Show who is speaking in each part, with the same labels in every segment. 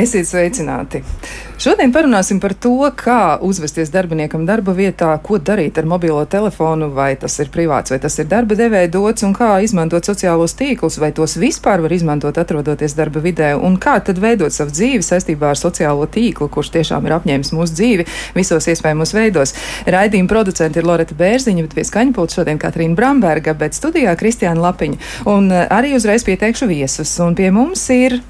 Speaker 1: Esiet sveicināti! Šodien parunāsim par to, kā uzvesties darbiniekam darba vietā, ko darīt ar mobilo telefonu, vai tas ir privāts, vai tas ir darba devēja dots, un kā izmantot sociālos tīklus, vai tos vispār var izmantot atrodoties darba vidē, un kā tad veidot savu dzīvi saistībā ar sociālo tīklu, kurš tiešām ir apņēmis mūsu dzīvi visos iespējamos veidos. Raidījuma producenti ir Loreta Bērziņa, bet viesskaņpults šodien Katrīna Bramberga, bet studijā Kristiāna Lapiņa. Un eh, arī uzreiz pieteikšu viesus, un pie mums ir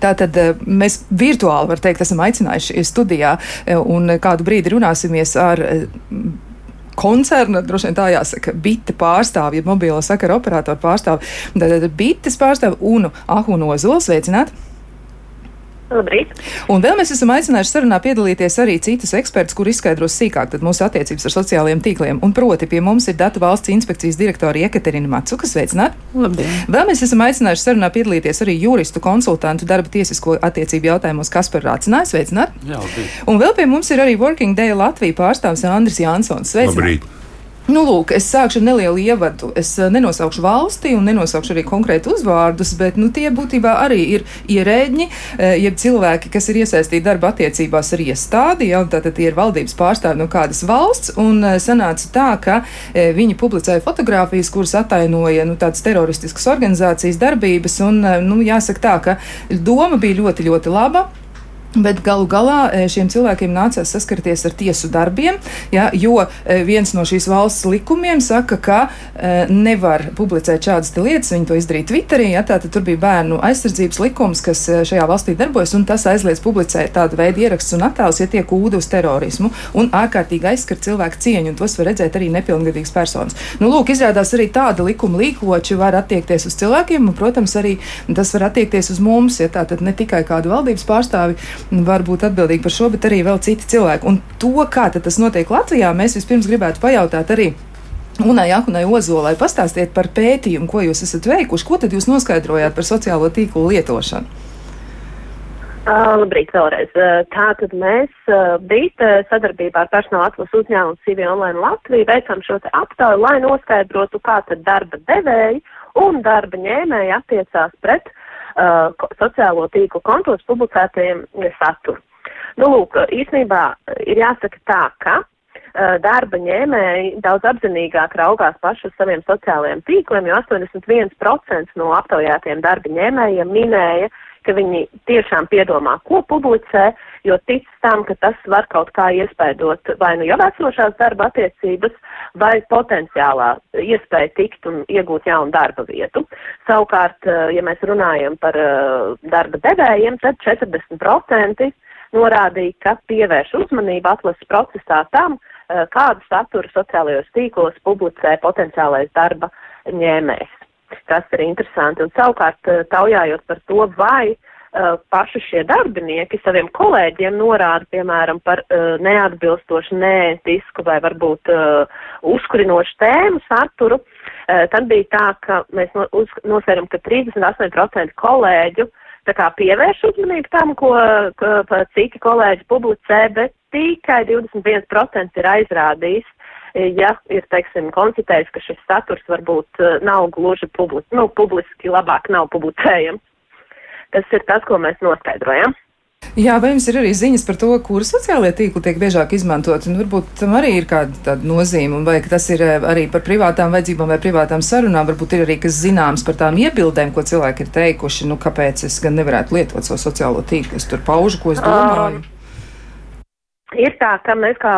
Speaker 1: Tātad mēs virtuāli, var teikt, esam aicinājuši studijā un kādu brīdi runāsimies ar koncerna, droši vien tā jāsaka, bita pārstāvja, mobilo sakaru operatoru pārstāvja, tātad bites pārstāvja Unu Ahunu Ozols, sveicināt!
Speaker 2: Labrīt.
Speaker 1: Un vēl mēs esam aicinājuši sarunā piedalīties arī citus ekspertus, kur izskaidros sīkāk mūsu attiecības ar sociālajiem tīkliem. Un proti pie mums ir Datu valsts inspekcijas direktora Jekaterina Matsuka. Sveicināt!
Speaker 3: Labdien!
Speaker 1: Vēl mēs esam aicinājuši sarunā piedalīties arī juristu konsultantu darba tiesisko attiecību jautājumos Kasparu Rācināju. Sveicināt!
Speaker 4: Jā, labrīt!
Speaker 1: Un vēl pie mums ir arī Working Day Latvija pārstāvs Andris Jansons. Sveicināt!
Speaker 4: Labrīt.
Speaker 1: Nu, lūk, es sākšu ar nelielu ievadu. Es uh, nenosaukšu valsti un nenosaukšu arī konkrēti uzvārdus, bet nu, tie būtībā arī ir ierēģi, uh, jeb cilvēki, kas ir iesaistīti darba attiecībās ar iestādi. Ja, tātad tie ir valdības pārstāvi no kādas valsts. Un uh, sanāca tā, ka viņi publicēja fotogrāfijas, kuras atainoja nu, tādas teroristiskas organizācijas darbības. Un, nu, jāsaka tā, ka doma bija ļoti, ļoti laba. Bet galu galā e, šiem cilvēkiem nācās saskarties ar tiesu darbiem, ja, jo e, viens no šīs valsts likumiem saka, ka e, nevar publicēt šādas lietas. Viņi to izdarīja Twitterī. Ja, tātad tur bija bērnu aizsardzības likums, kas šajā valstī darbojas, un tas aizliedz publicēt tādu veidu ierakstus un attēlus, ja tiek ūda uz terorismu un ārkārtīgi aizskar cilvēku cieņu, un tos var redzēt arī nepilngadīgas personas. Nu, lūk, izrādās arī tāda likuma līkoči var attiekties uz cilvēkiem, un, protams, arī tas var attiekties uz mums, ja tātad ne tikai kādu valdības pārstāvi var būt atbildīgi par šo, bet arī vēl citi cilvēki. Un to, kā tas notiek Latvijā, mēs vispirms gribētu pajautāt arī. Unai Akunai Ozolai pastāstiet par pētījumu, ko jūs esat veikuši, ko tad jūs noskaidrojāt par sociālo tīklu lietošanu?
Speaker 2: Uh, labrīt, vēlreiz. Uh, Tātad mēs uh, bija sadarbībā ar personāla atlases uzņēmumu CV Online Latviju veicam šo te aptauju, lai noskaidrotu, kā tad darba devēji un darba ņēmēji attiecās pret uh, sociālo tīklu kontos publicētajiem saturu. Nu, lūk, īsnībā ir jāsaka tā, ka uh, darba ņēmēji daudz apzinīgāk raugās paši uz saviem sociālajiem tīkliem, jo 81% no aptaujātiem darba ņēmējiem minēja, ka viņi tiešām piedomā, ko publicē, jo tic tam, ka tas var kaut kā iespēdot vai nu jau esošās darba attiecības, vai potenciālā iespēja tikt un iegūt jaunu darba vietu. Savukārt, eh, ja mēs runājam par uh, darba devējiem, tad 40% norādīja, ka pievērš uzmanību atlases procesā tam, uh, kādu saturu sociālajos tīklos publicē potenciālais darba ņēmējs kas ir interesanti. Un savukārt eh, taujājot par to, vai uh, paši šie darbinieki saviem kolēģiem norāda, piemēram, par uh, neatbilstošu, neētisku vai varbūt uh, uzkurinošu tēmu saturu, tad bija tā, ka mēs no, uz, nosēram, ka 38% kolēģu tā kā pievērš uzmanību tam, ko, ko citi kolēģi publicē, bet tikai 21% ir aizrādījis ja ir, teiksim, konstatējis, ka šis saturs varbūt eh, nav gluži publiski, nu, publiski labāk nav publicējams. Tas ir tas, ko mēs noskaidrojam.
Speaker 1: Jā, vai jums ir arī ziņas par to, kur sociālajie tīkli tiek biežāk izmantot? Un varbūt tam arī ir kāda tāda nozīme, vai tas ir eh, arī par privātām vajadzībām vai privātām sarunām. Varbūt ir arī kas zināms par tām iebildēm, ko cilvēki ir teikuši, nu, kāpēc es gan nevarētu lietot savu sociālo tīklu. Es tur paužu, ko es domāju. Um.
Speaker 2: Ir tā, ka mēs kā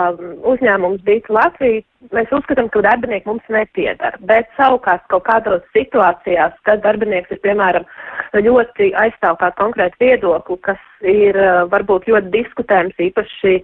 Speaker 2: uzņēmums Bīta Latvija, mēs uzskatām, ka darbinieki mums nepiedara, bet savukārt kaut kādos situācijās, kad darbinieks ir, piemēram, ļoti aizstāv kādu konkrētu viedokli, kas ir varbūt ļoti diskutējams, īpaši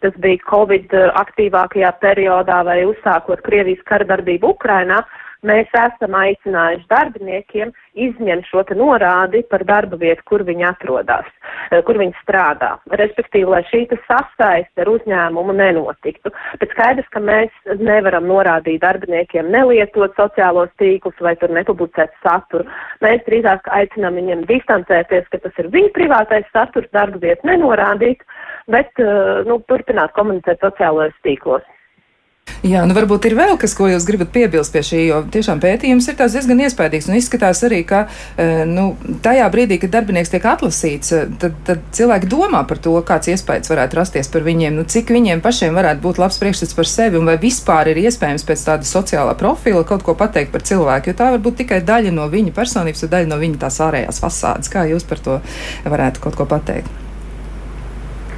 Speaker 2: tas bija Covid aktīvākajā periodā vai uzsākot Krievijas kara darbību Ukrainā, mēs esam aicinājuši darbiniekiem izņemt šo te norādi par darba vietu, kur viņi atrodas, eh, kur viņi strādā. Respektīvi, lai šī sasaiste ar uzņēmumu nenotiktu. Bet skaidrs, ka mēs nevaram norādīt darbiniekiem nelietot sociālos tīklus vai tur nepublicēt saturu. Mēs drīzāk aicinām viņiem distancēties, ka tas ir viņu privātais saturs, darba vietu nenorādīt, bet, eh, nu, turpināt komunicēt sociālajos tīklos.
Speaker 1: Jā, nu varbūt ir vēl kas, ko jūs gribat piebilst pie šī, jo tiešām pētījums ir diezgan iespaidīgs un izskatās arī, ka e, nu, tajā brīdī, kad darbinieks tiek atlasīts, e, tad, tad cilvēki domā par to, kāds iespējas varētu rasties par viņiem, nu, cik viņiem pašiem varētu būt labs priekšstats par sevi un vai vispār ir iespējams pēc tāda sociālā profila kaut ko pateikt par cilvēku, jo tā var būt tikai daļa no viņa personības daļa no viņa tās ārējās fasādes. Kā jūs par to varētu kaut ko pateikt?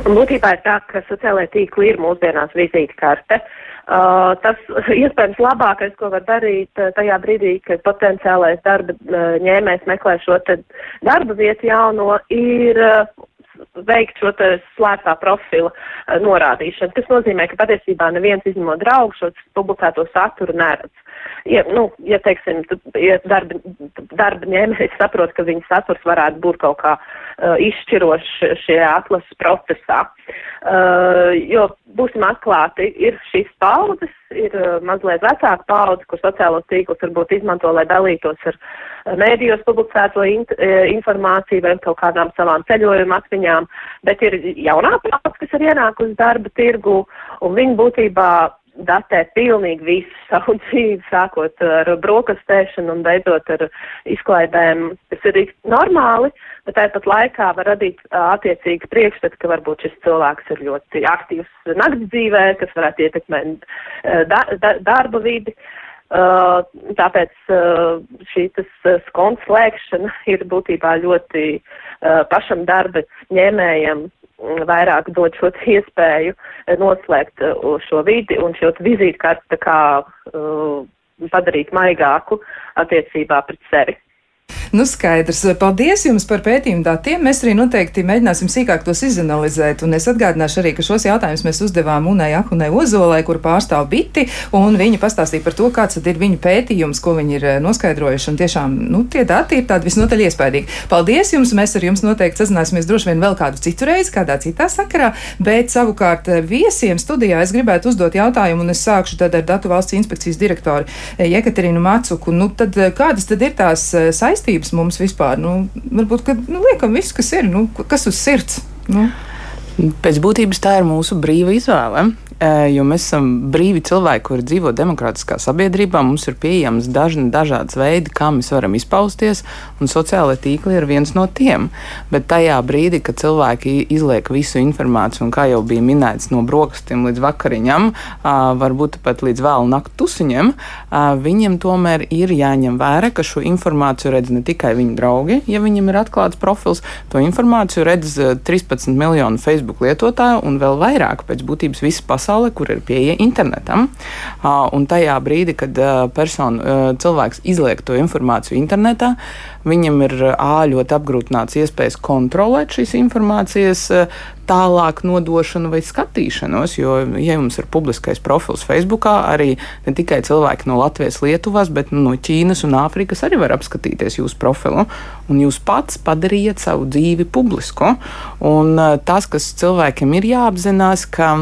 Speaker 2: Būtībā ir tā, ka sociālajie tīkli ir mūsdienās vizītkarte. Uh, Uh, tas iespējams labākais, ko var darīt uh, tajā brīdī, kad potenciālais darba uh, ņēmējs meklē šo darba vietu jauno, ir uh, veikt šo slēptā profila norādīšanu. Tas nozīmē, ka patiesībā neviens izņemot draugu šo publicēto saturu neredz ja, nu, ja teiksim, ja darba, darba ņēmējs saprot, ka viņa saturs varētu būt kaut kā uh, izšķirošs šajā atlases procesā. Uh, jo, būsim atklāti, ir šīs paudzes, ir uh, mazliet vecāka paudze, kur sociālos tīklus varbūt izmanto, lai dalītos ar uh, mēdījos publicēto in, uh, informāciju vai kaut kādām savām ceļojuma atmiņām, bet ir jaunā paudze, kas ir ienākusi darba tirgu, un viņi būtībā datē pilnīgi visu savu dzīvi, sākot ar brokastēšanu un beidzot ar izklaidēm. Tas ir normāli, bet tāpat laikā var radīt attiecīgi priekšstatu, ka varbūt šis cilvēks ir ļoti aktīvs nakts dzīvē, kas varētu ietekmēt da, da, darba vidi. Tāpēc šī skonta slēgšana ir būtībā ļoti pašam darba ņēmējam vairāk dod šo iespēju eh, noslēgt eh, šo vidi un šo vizītkarti kā uh, padarīt maigāku attiecībā pret sevi.
Speaker 1: Nu, skaidrs. Paldies jums par pētījumu datiem. Mēs arī noteikti mēģināsim sīkāk tos izanalizēt. Un es atgādināšu arī, ka šos jautājumus mēs uzdevām Unai Ahunai Ozolai, kur pārstāv biti, un viņa pastāstīja par to, kāds ir viņu pētījums, ko viņi ir eh, noskaidrojuši. Un tiešām, nu, tie dati ir tādi visnotaļ iespaidīgi. Paldies jums! Mēs ar jums noteikti sazināsimies droši vien vēl kādu citu reizi, kādā citā sakarā, bet savukārt eh, viesiem studijā es gribētu uzdot jautājumu, un es sākšu tad ar Datu valsts inspekcijas direktoru eh, Jekaterinu Macuku. Nu, tad, kādas tad ir tās saistības? Vērtības mums vispār. Nu, varbūt, ka nu, liekam visu, kas ir, nu, kas uz sirds. Nu.
Speaker 5: Pēc būtības tā ir mūsu brīva izvēle jo mēs esam brīvi cilvēki, kuri dzīvo demokrātiskā sabiedrībā. Mums ir pieejams dažni dažādas veidi, kā mēs varam izpausties, un sociālai tīkli ir viens no tiem. Bet tajā brīdī, kad cilvēki izliek visu informāciju, un kā jau bija minēts, no brokastiem līdz vakariņam, varbūt pat līdz vēlu naktu tusiņiem, viņiem tomēr ir jāņem vērā, ka šo informāciju redz ne tikai viņa draugi, ja viņam ir atklāts profils, to informāciju redz 13 miljonu Facebook lietotāju un vēl vairāk pēc būtības visas pasaules pasaule, kur ir pieeja internetam. Un tajā brīdī, kad persona, cilvēks izliek to informāciju internetā, viņam ir ā, ļoti apgrūtināts iespējas kontrolēt šīs informācijas tālāk nodošanu vai skatīšanos. Jo, ja jums ir publiskais profils Facebook, arī ne tikai cilvēki no Latvijas, Lietuvas, bet no Ķīnas un Āfrikas arī var apskatīties jūsu profilu. Un jūs pats padarījat savu dzīvi publisku. Un tas, kas cilvēkiem ir jāapzinās, ka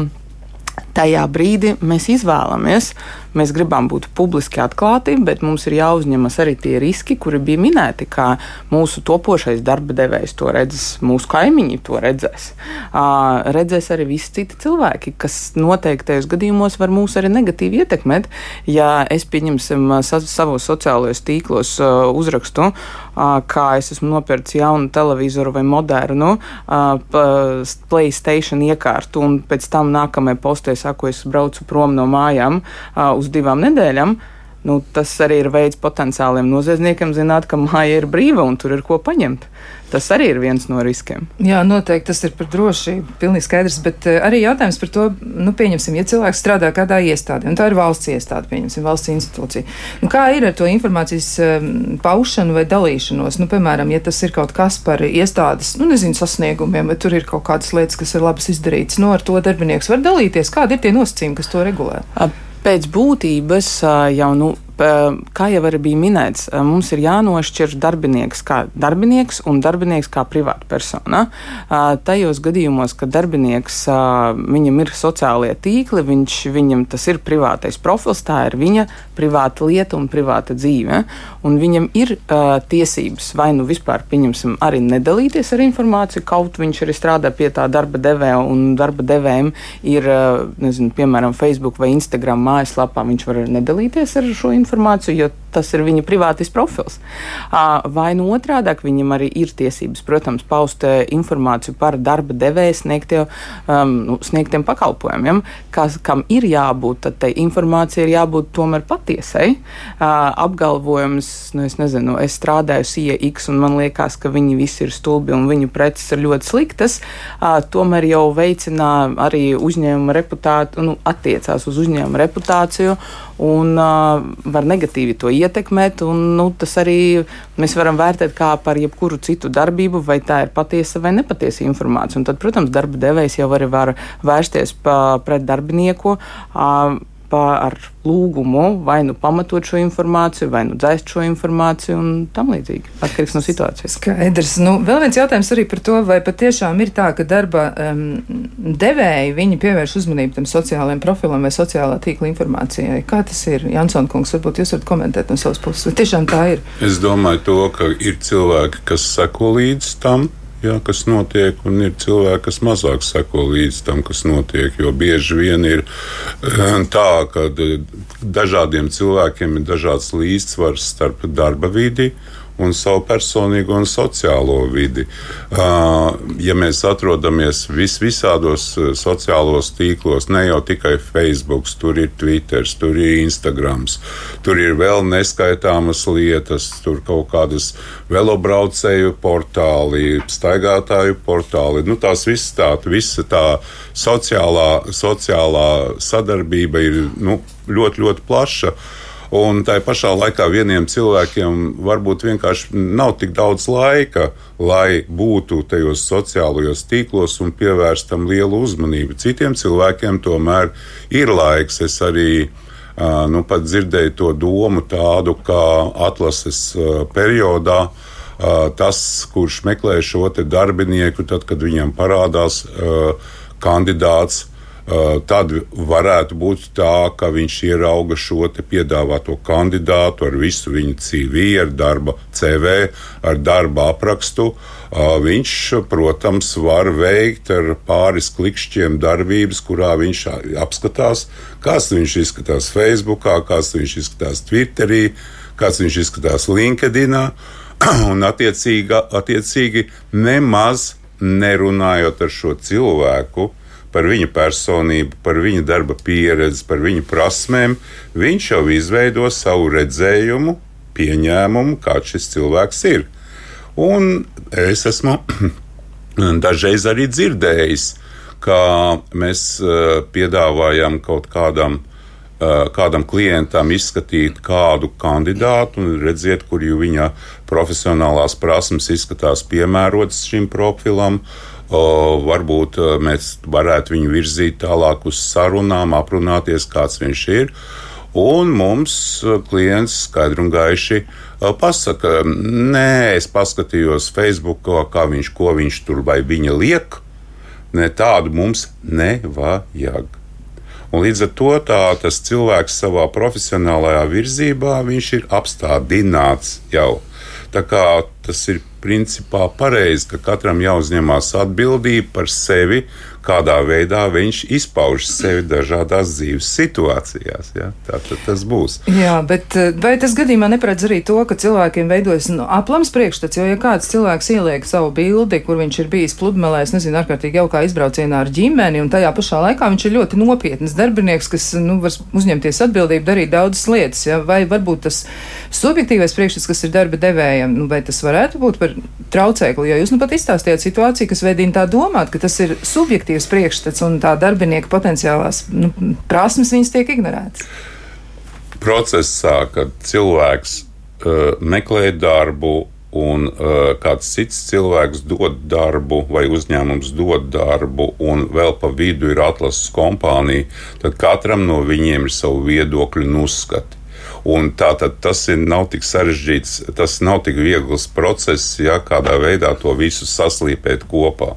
Speaker 5: tajā brīdī mēs izvēlamies Mēs gribam būt publiski atklāti, bet mums ir jāuzņemas arī tie riski, kuri bija minēti, kā mūsu topošais darba devējs to redzēs, mūsu kaimiņi to redzēs. Uh, redzēs arī visi citi cilvēki, kas noteiktajos gadījumos var mūs arī negatīvi ietekmēt. Ja es pieņemsim savos sociālajos tīklos uh, uzrakstu, uh, kā es esmu nopircis jaunu televizoru vai modernu uh, Playstation iekārtu, un pēc tam nākamajā postē saku, es braucu prom no mājām. Uh, uz divām nedēļām, nu, tas arī ir veids potenciāliem noziedzniekiem zināt, ka māja ir brīva un tur ir ko paņemt. Tas arī ir viens no riskiem.
Speaker 1: Jā, noteikti tas ir par drošību. Pilnīgi skaidrs. Bet uh, arī jautājums par to, nu, pieņemsim, ja cilvēks strādā kādā iestādē, un tā ir valsts iestāde, pieņemsim, valsts institūcija. Nu, kā ir ar to informācijas um, paušanu vai dalīšanos? Nu, piemēram, ja tas ir kaut kas par iestādes, nu, nezinu, sasniegumiem, vai tur ir kaut kādas lietas, kas ir labas izdarītas, nu, ar to darbinieks var dalīties. Kādi ir tie nosacījumi, kas to regulē?
Speaker 5: Pēc būtības jau nu, kā jau arī bija minēts, mums ir jānošķir darbinieks kā darbinieks un darbinieks kā privāta persona. Tajos gadījumos, kad darbinieks viņam ir sociālie tīkli, viņš, viņam tas ir privātais profils, tā ir viņa privāta lieta un privāta dzīve. Un viņam ir tiesības vai nu vispār, pieņemsim, arī nedalīties ar informāciju, kaut viņš arī strādā pie tā darba devēja un darba devējiem ir, nezinu, piemēram, Facebook vai Instagram mājaslapā, viņš var nedalīties ar šo informāciju, jo tas ir viņa privātais profils. Vai no nu otrādi, viņam arī ir tiesības, protams, paust informāciju par darba devēja sniegtie, um, nu, sniegtiem pakalpojumiem, kas, kam ir jābūt, tad tai informācija ir jābūt tomēr patiesai. Uh, apgalvojums, nu, es nezinu, es strādāju CX un man liekas, ka viņi visi ir stulbi un viņu preces ir ļoti sliktas, uh, tomēr jau veicina arī uzņēmuma reputāciju, nu, attiecās uz uzņēmuma reputāciju un uh, var negatīvi to ietekmēt. Un, nu, tas arī mēs varam vērtēt kā par jebkuru citu darbību, vai tā ir patiesa vai nepatiesa informācija. Un tad, protams, darba devējs jau arī var vērsties pa, pret darbinieku. Uh, ar lūgumu vai nu pamatot šo informāciju, vai nu dzēst šo informāciju un tam līdzīgi. Atkarīgs no situācijas.
Speaker 1: Skaidrs. Nu, vēl viens jautājums arī par to, vai patiešām ir tā, ka darba um, devēji viņi pievērš uzmanību tam sociālajiem profilam vai sociālā tīkla informācijai. Kā tas ir? Jansson kungs, varbūt jūs varat komentēt no savas puses, vai tiešām tā ir?
Speaker 3: Es domāju to, ka ir cilvēki, kas seko līdz tam jā, kas notiek, un ir cilvēki, kas mazāk seko līdz tam, kas notiek. Jo bieži vien ir eh, tā, ka eh, dažādiem cilvēkiem ir dažāds līdzsvars starp darba vidi un savu personīgo un sociālo vidi. Ja mēs atrodamies vis visādos sociālos tīklos, ne jau tikai Facebook, tur ir Twitter, tur ir Instagram, tur ir vēl neskaitāmas lietas, tur kaut kādas velobraucēju portāli, staigātāju portāli. Nu, tās visas tā, visa tā sociālā, sociālā sadarbība ir nu, ļoti, ļoti plaša. Un tā pašā laikā vieniem cilvēkiem varbūt vienkārši nav tik daudz laika, lai būtu tajos sociālajos tīklos un pievērstam lielu uzmanību. Citiem cilvēkiem tomēr ir laiks. Es arī nu, pat dzirdēju to domu tādu, kā atlases periodā. Tas, kurš meklē šo darbinieku, tad, kad viņam parādās uh, kandidāts, tad varētu būt tā, ka viņš ierauga šo piedāvāto kandidātu ar visu viņa CV, ar darba CV, ar darba aprakstu. Eh, viņš, protams, var veikt ar pāris klikšķiem darbības, kurā viņš apskatās, kāds viņš izskatās Facebook, kāds viņš izskatās Twitterī, kāds viņš izskatās LinkedIn. Un attiecīgi, attiecīgi nemaz nerunājot ar šo cilvēku, par viņa personību, par viņa darba pieredzi, par viņa prasmēm, viņš jau izveido savu redzējumu, pieņēmumu, kāds šis cilvēks ir. Un es esmu dažreiz arī dzirdējis, ka mēs eh, piedāvājam kaut kādam, eh, kādam klientam izskatīt kādu kandidātu un redziet, kur viņa profesionālās prasmes izskatās piemērotas šim profilam. Varbūt mēs varētu viņu virzīt tālāk uz sarunām, aprunāties, kāds viņš ir. Un mums klients skaidri un gaiši pasaka, nē, es paskatījos Facebook, kā viņš, ko viņš tur vai viņa liek. Ne tādu mums nevajag. Un līdz ar to tā, tas cilvēks savā profesionālajā virzībā ir apstādināts jau. Tā kā tas ir principā pareizi, ka katram jāuzņemās atbildība par sevi kādā veidā viņš izpauž sevi dažādās dzīves situācijās. Ja? Tā tad tas būs.
Speaker 1: Jā, bet eh, vai tas gadījumā neparedz arī to, ka cilvēkiem veidojas nu, aplams priekšstats, jo ja kāds cilvēks ieliek savu bildi, kur viņš ir bijis pludmalē, es nezinu, ārkārtīgi jaukā izbraucienā ar ģimeni, un tajā pašā laikā viņš ir ļoti nopietns darbinieks, kas nu, var uzņemties atbildību, darīt daudzas lietas, ja? vai varbūt tas subjektīvais priekšstats, kas ir darba devējiem, nu, vai tas varētu būt par traucēkli, jo jūs nu pat izstāstījāt situāciju, kas veidina tā domāt, ka tas ir subjektīvs priekšstats un tā darbinieka potenciālās nu, prasmes viņas tiek ignorētas?
Speaker 3: Procesā, kad cilvēks uh, meklē darbu, un uh, kāds cits cilvēks dod darbu, vai uzņēmums dod darbu, un vēl pa vidu ir atlases kompānija, tad katram no viņiem ir savu viedokļu un uzskati. Un tā tad tas ir, nav tik sarežģīts, tas nav tik viegls process, ja kādā veidā to visu saslīpēt kopā.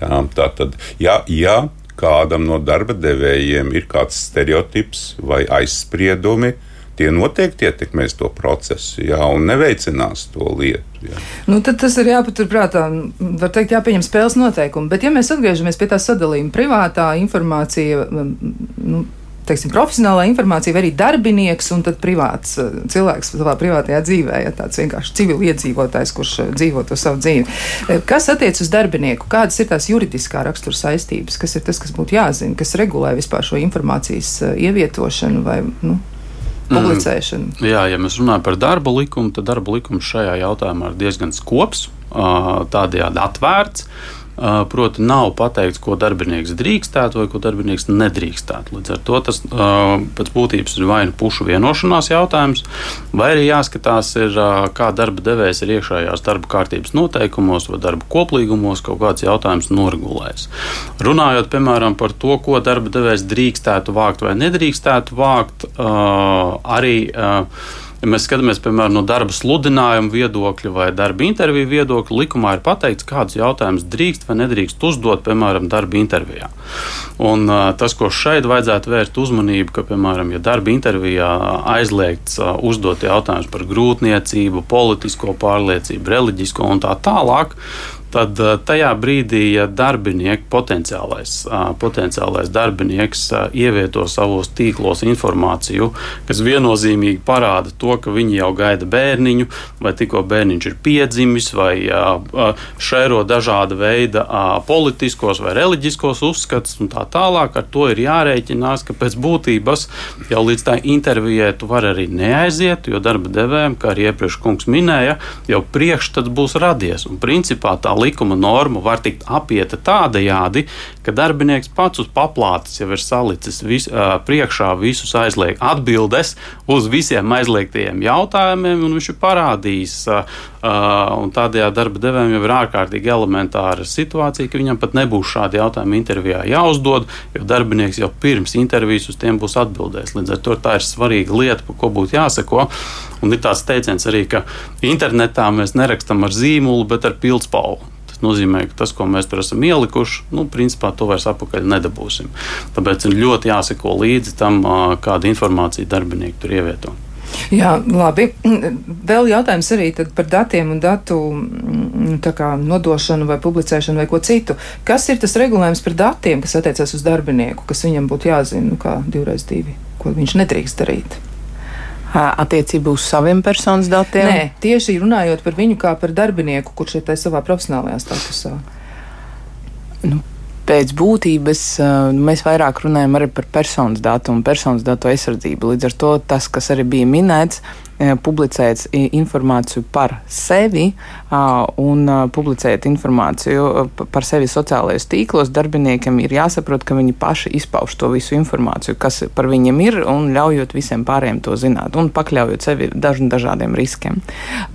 Speaker 3: Jā, tā tad, ja, ja kādam no darba devējiem ir kāds stereotips vai aizspriedumi, tie noteikti ietekmēs to procesu jā, un neveicinās to lietu. Jā.
Speaker 1: Nu, tad tas ir jāpaturprātā. Var teikt, jāpieņem spēles noteikumi. Bet, ja mēs atgriežamies pie tā sadalījuma, privātā informācija. Nu, teiksim, profesionālā informācija, vai arī darbinieks un privāts eh, cilvēks savā privātajā dzīvē, ja tāds vienkārši civiliedzīvotājs, kurš eh, dzīvo to savu dzīvi. Eh, kas attiec uz darbinieku? Kādas ir tās juridiskā rakstura saistības? Kas ir tas, kas būtu jāzina, kas regulē vispār šo informācijas ievietošanu vai nu, publicēšanu?
Speaker 4: Mm. Jā, ja mēs runājam par darba likumu, tad darba likums šajā jautājumā ir diezgan skops, tādējādi atvērts. Proti, nav pateikts, ko darbinieks drīkstētu vai ko darbinieks nedrīkstētu. Līdz ar to tas pēc būtības ir vai nu pušu vienošanās jautājums, vai arī jāskatās, ir, kā darba devējs ir iekšējās darba kārtības noteikumos vai darba koplīgumos kaut kāds jautājums noregulējis. Runājot, piemēram, par to, ko darba devējs drīkstētu vākt vai nedrīkstētu vākt, arī Ja mēs skatāmies, piemēram, no darba sludinājuma viedokļa vai darba interviju viedokļa, likumā ir pateikts, kādus jautājumus drīkst vai nedrīkst uzdot, piemēram, darba intervijā. Un, tas, ko šeit vajadzētu vērst uzmanību, ka, piemēram, ja darba intervijā aizliegts uzdot jautājumus par grūtniecību, politisko pārliecību, reliģisko un tā tālāk, tad eh, tajā brīdī, ja darbinieks, potenciālais, potenciālais darbinieks ievieto savos tīklos informāciju, kas viennozīmīgi parāda to, ka viņi jau gaida bērniņu, vai tikko bērniņš ir piedzimis, vai šēro dažāda veida politiskos vai reliģiskos uzskatus un tā tālāk, ar to ir jārēķinās, ka pēc būtības jau līdz tā intervijai tu vari arī neaiziet, jo darba devējiem, kā arī iepriekš kungs minēja, jau priekšstats būs radies. Un principā tā likuma norma var tikt apieta tādajādi, ka darbinieks pats uz paplātes jau ir salicis vis, uh, priekšā visus aizliegt atbildes uz visiem aizliegtajiem jautājumiem, un viņš ir parādījis. Uh, un tādējādi darba devējiem jau ir ārkārtīgi elementāra situācija, ka viņam pat nebūs šādi jautājumi intervijā jāuzdod, jo darbinieks jau pirms intervijas uz tiem būs atbildējis. Līdz ar to tā ir svarīga lieta, par ko būtu jāsako. Un ir tāds teiciens arī, ka internetā mēs nerakstam ar zīmolu, bet ar pildspalvu. Tas nozīmē, ka tas, ko mēs tur esam ielikuši, nu, principā to vairs atpakaļ nedabūsim. Tāpēc ir ļoti jāseko līdzi tam, kāda informācija darbinieki tur ievieto.
Speaker 1: Jā, labi. Vēl jautājums arī par datiem un datu mm, kā, nodošanu vai publicēšanu vai ko citu. Kas ir tas regulējums par datiem, kas attiecas uz darbinieku, kas viņam būtu jāzina, nu, kā divreiz divi, ko viņš nedrīkst darīt?
Speaker 5: Attiecībā uz saviem personas datiem?
Speaker 1: Nē, tieši runājot par viņu kā par darbinieku, kurš ir savā profesionālajā statusā.
Speaker 5: Nu, pēc būtības mēs vairāk runājam arī par personas datu un personas datu aizsardzību. Līdz ar to tas, kas arī bija minēts, Eh, publicēt informāciju par sevi un publicēt informāciju par sevi sociālajos tīklos, darbiniekiem ir jāsaprot, ka viņi paši izpauž to visu informāciju, kas par viņiem ir, un ļaujot visiem pārējiem to zināt, un pakļaujot sevi dažn dažādiem riskiem.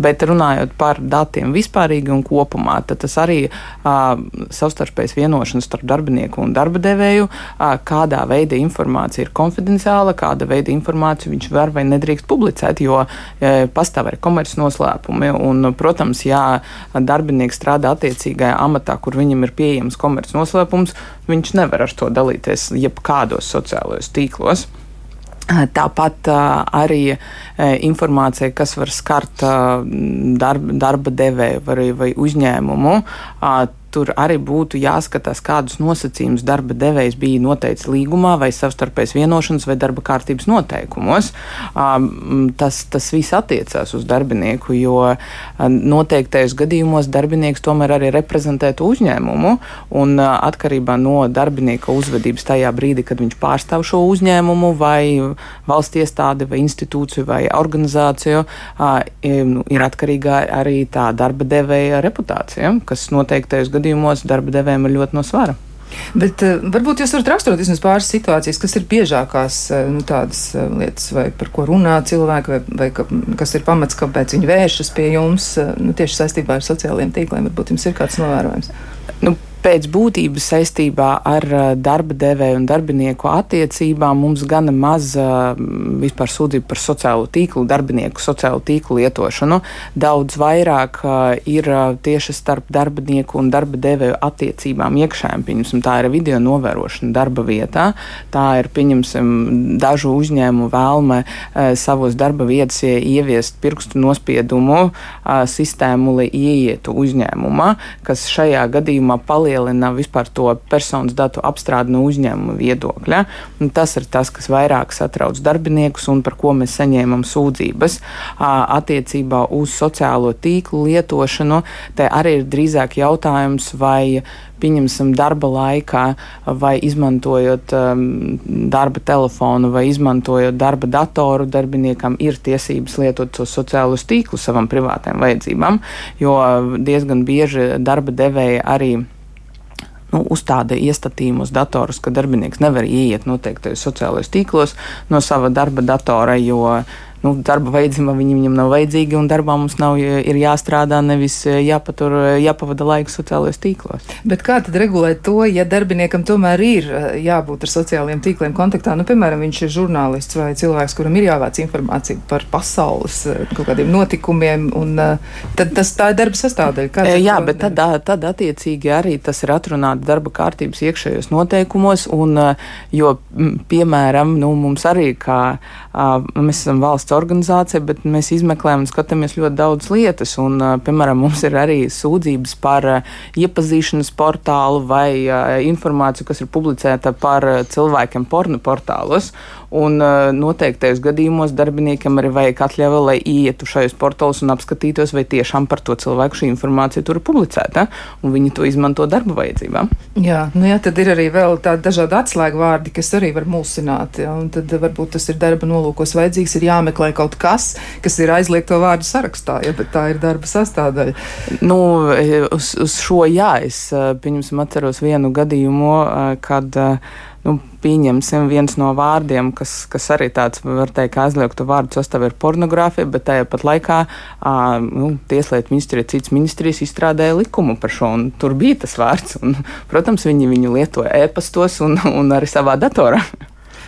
Speaker 5: Bet runājot par datiem vispārīgi un kopumā, tad tas arī savstarpējas vienošanas starp darbinieku un darba devēju, kādā veida informācija ir konfidenciāla, kāda veida informāciju viņš var vai nedrīkst publicēt, jo pastāv arī komerces noslēpumi. Un, protams, ja darbinieks strādā attiecīgajā amatā, kur viņam ir pieejams komerces noslēpums, viņš nevar ar to dalīties jebkādos sociālajos tīklos. Tāpat uh, arī informācija, kas var skart darba, darba devēju vai uzņēmumu, tur arī būtu jāskatās, kādus nosacījumus darba devējs bija noteicis līgumā, vai savstarpējas vienošanas, vai darba kārtības noteikumos. Tas, tas viss attiecās uz darbinieku, jo noteiktajos gadījumos darbinieks tomēr arī reprezentē uzņēmumu, un atkarībā no darbinieka uzvedības tajā brīdī, kad viņš pārstāv šo uzņēmumu, vai valsts iestādi, vai institūciju, vai organizāciju, nu, ir atkarīga arī tā darba devēja reputācija, kas noteiktajos gadījumos gadījumos darba devējiem ir ļoti no svara.
Speaker 1: Bet uh, varbūt jūs varat raksturot vismaz pāris situācijas, kas ir biežākās uh, nu, tādas uh, lietas, vai par ko runā cilvēki, vai, vai ka, kas ir pamats, kāpēc viņi vēršas pie jums nu, tieši saistībā ar sociālajiem tīkliem. Varbūt jums ir kāds novērojums.
Speaker 5: Nu, Pēc būtības saistībā ar darba devēju un darbinieku attiecībām mums gana maz vispār sūdzību par sociālo tīklu, darbinieku sociālo tīklu lietošanu. Daudz vairāk ir tieši starp darbinieku un darba devēju attiecībām iekšējām. Pieņemsim, tā ir video novērošana darba vietā, tā ir pieņemsim, dažu uzņēmumu vēlme savos darba vietas ieviest pirkstu nospiedumu sistēmu, lai ieietu uzņēmumā, kas šajā gadījumā palīdz palielina vispār to personas datu apstrādi no uzņēmuma viedokļa. Un tas ir tas, kas vairāk satrauc darbiniekus un par ko mēs saņēmam sūdzības attiecībā uz sociālo tīklu lietošanu. Te arī ir drīzāk jautājums, vai pieņemsim darba laikā, vai izmantojot um, darba telefonu, vai izmantojot darba datoru, darbiniekam ir tiesības lietot tos sociālos tīklus savam privātajam vajadzībām, jo diezgan bieži darba devēja arī nu, uzstāda iestatījumi uz datorus, ka darbinieks nevar ieiet noteiktajos sociālajos tīklos no sava darba datora, jo nu, darba vajadzība viņi viņam nav vajadzīga, un darbā mums nav ir jāstrādā, nevis jāpatur, jāpavada laiku sociālajos tīklos.
Speaker 1: Bet kā tad regulēt to, ja darbiniekam tomēr ir jābūt ar sociālajiem tīkliem kontaktā? Nu, piemēram, viņš ir žurnālists vai cilvēks, kuram ir jāvāc informācija par pasaules kaut kādiem notikumiem, un tad tas tā ir darba sastāvdaļa.
Speaker 5: Jā, bet tad, tad attiecīgi arī tas ir atrunāts darba kārtības iekšējos noteikumos, un, jo, piemēram, nu, mums arī kā mēs esam valsts organizācija, bet mēs izmeklējam un skatāmies ļoti daudz lietas. Un, piemēram, mums ir arī sūdzības par iepazīšanas portālu vai informāciju, kas ir publicēta par cilvēkiem pornu portālos. Un noteiktais gadījumos darbiniekam arī vajag atļauja, lai ietu šajos portālos un apskatītos, vai tiešām par to cilvēku šī informācija tur ir publicēta, un viņi to izmanto darba vajadzībām.
Speaker 1: Jā, nu jā, tad ir arī vēl tādi dažādi atslēgu vārdi, kas arī var mulsināt, jā, un tad varbūt tas ir darba nolūkos vajadzīgs, ir jāmeklē kaut kas, kas ir aizliegto vārdu sarakstā, ja tā ir darba sastāvdaļa.
Speaker 5: Nu, uz, uz šo jā, es, pieņemsim, atceros vienu gadījumu, kad nu, pieņemsim viens no vārdiem, kas, kas arī tāds, var teikt, aizliegtu vārdu sastāv ir pornogrāfija, bet tajā pat laikā ā, nu, Tieslietu ministrija, cits ministrijas izstrādāja likumu par šo, un tur bija tas vārds. Un, protams, viņi viņu lietoja ēpastos un, un arī savā datorā.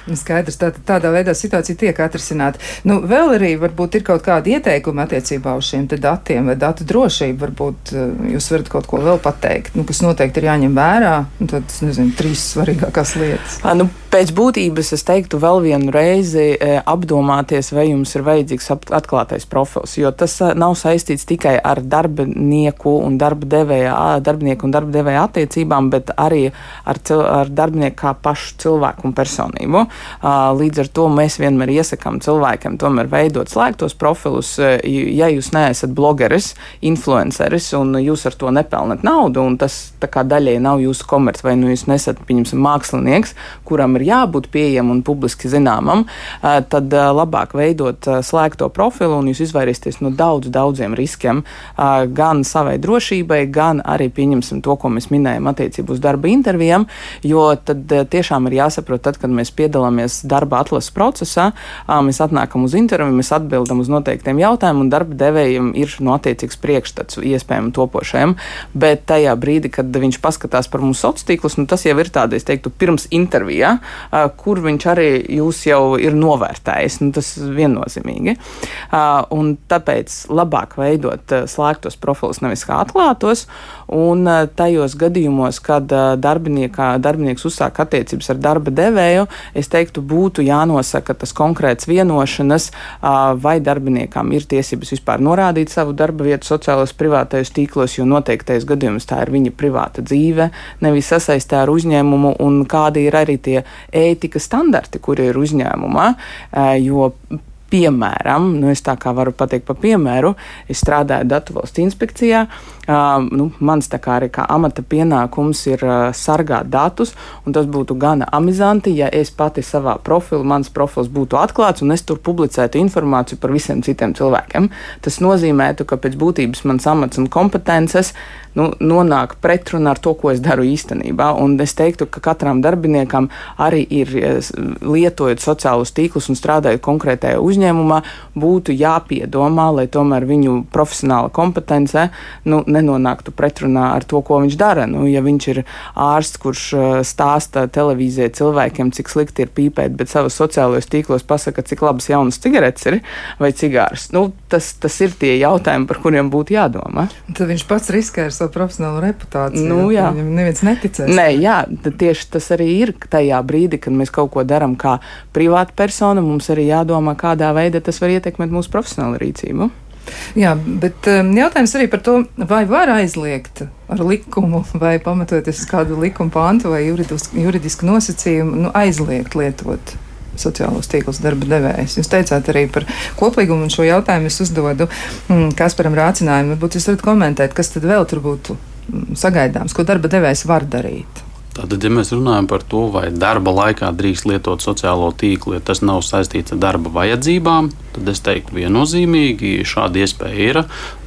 Speaker 1: Nu, skaidrs, tā, tādā veidā situācija tiek atrisināta. Nu, vēl arī varbūt ir kaut kādi ieteikumi attiecībā uz šiem datiem vai datu drošību. Varbūt uh, jūs varat kaut ko vēl pateikt, nu, kas noteikti ir jāņem vērā. Tad, nezinu, trīs svarīgākās lietas.
Speaker 5: A, nu, pēc būtības es teiktu vēl vienu reizi e, apdomāties, vai jums ir vajadzīgs atklātais profils, jo tas nav saistīts tikai ar darbinieku un darba devēja, darbinieku un darba devēja attiecībām, bet arī ar, ar darbinieku kā pašu cilvēku un personību. Līdz ar to mēs vienmēr iesakām cilvēkiem tomēr veidot slēgtos profilus. Ja jūs neesat blogeris, influenceris un jūs ar to nepelnat naudu, un tas daļai nav jūsu komerc, vai nu jūs nesat, pieņemsim, mākslinieks, kuram ir jābūt pieejamam un publiski zināmam, tad labāk veidot slēgto profilu un jūs izvairīsieties no daudz, daudziem riskiem, gan savai drošībai, gan arī pieņemsim to, ko mēs minējam attiecībā uz darba intervijām, jo tad tiešām ir jāsaprot, tad, kad mēs piedalāmies piedalāmies darba atlases procesā, mēs atnākam uz interviju, mēs atbildam uz noteiktiem jautājumiem, un darba devējiem ir no attiecīgs priekšstats iespējami topošajam. Bet tajā brīdī, kad viņš paskatās par mūsu sociālos tīklus, nu, tas jau ir tāds, es teiktu, pirms intervijā, kur viņš arī jūs jau ir novērtējis. Nu, tas viennozīmīgi. Un tāpēc labāk veidot slēgtos profilus, nevis kā atklātos. Un tajos gadījumos, kad darbinieks uzsāk attiecības ar darba devēju, es teiktu, būtu jānosaka tas konkrēts vienošanas, vai darbiniekam ir tiesības vispār norādīt savu darba vietu sociālajos privātajos tīklos, jo noteiktais gadījums tā ir viņa privāta dzīve, nevis sasaistē ar uzņēmumu, un kādi ir arī tie ētikas standarti, kuri ir uzņēmumā. Jo Piemēram, nu es tā kā varu pateikt par piemēru, es strādāju Datu valsts inspekcijā. Uh, nu, mans tā kā arī kā amata pienākums ir uh, sargāt datus, un tas būtu gana amizanti, ja es pati savā profilā, mans profils būtu atklāts, un es tur publicētu informāciju par visiem citiem cilvēkiem. Tas nozīmētu, ka pēc būtības mans amats un kompetences nu, nonāk pretrunā ar to, ko es daru īstenībā. Un es teiktu, ka katram darbiniekam arī ir lietojot sociālus tīklus un strādājot konkrētajā uzņēmumā būtu jāpiedomā, lai tomēr viņu profesionāla kompetence nu, nenonāktu pretrunā ar to, ko viņš dara. Nu, ja viņš ir ārsts, kurš stāsta televīzijai cilvēkiem, cik slikti ir pīpēt, bet savos sociālajos tīklos pasaka, cik labas jaunas cigaretes ir vai cigārs, nu, tas, tas ir tie jautājumi, par kuriem būtu jādomā.
Speaker 1: Tad viņš pats riskē ar savu profesionālo reputāciju.
Speaker 5: Nu, jā.
Speaker 1: Viņam neviens neticēs.
Speaker 5: Nē, jā, tieši tas arī ir tajā brīdī, kad mēs kaut ko darām kā privāta persona. Mums arī jādomā, kādā veidā tas var ietekmēt mūsu profesionālo rīcību.
Speaker 1: Jā, bet um, jautājums arī par to, vai var aizliegt ar likumu, vai pamatoties uz kādu likuma pāntu vai juridisku, juridisku nosacījumu, nu, aizliegt lietot sociālos tīklus darba devējs. Jūs teicāt arī par koplīgumu, un šo jautājumu es uzdodu mm, Kasparam Rācinājumam. Varbūt jūs varat komentēt, kas tad vēl tur būtu mm, sagaidāms, ko darba devējs var darīt.
Speaker 4: Tātad, ja mēs runājam par to, vai darba laikā drīkst lietot sociālo tīklu, ja tas nav saistīts ar darba vajadzībām, tad es teiktu, viennozīmīgi šāda iespēja ir.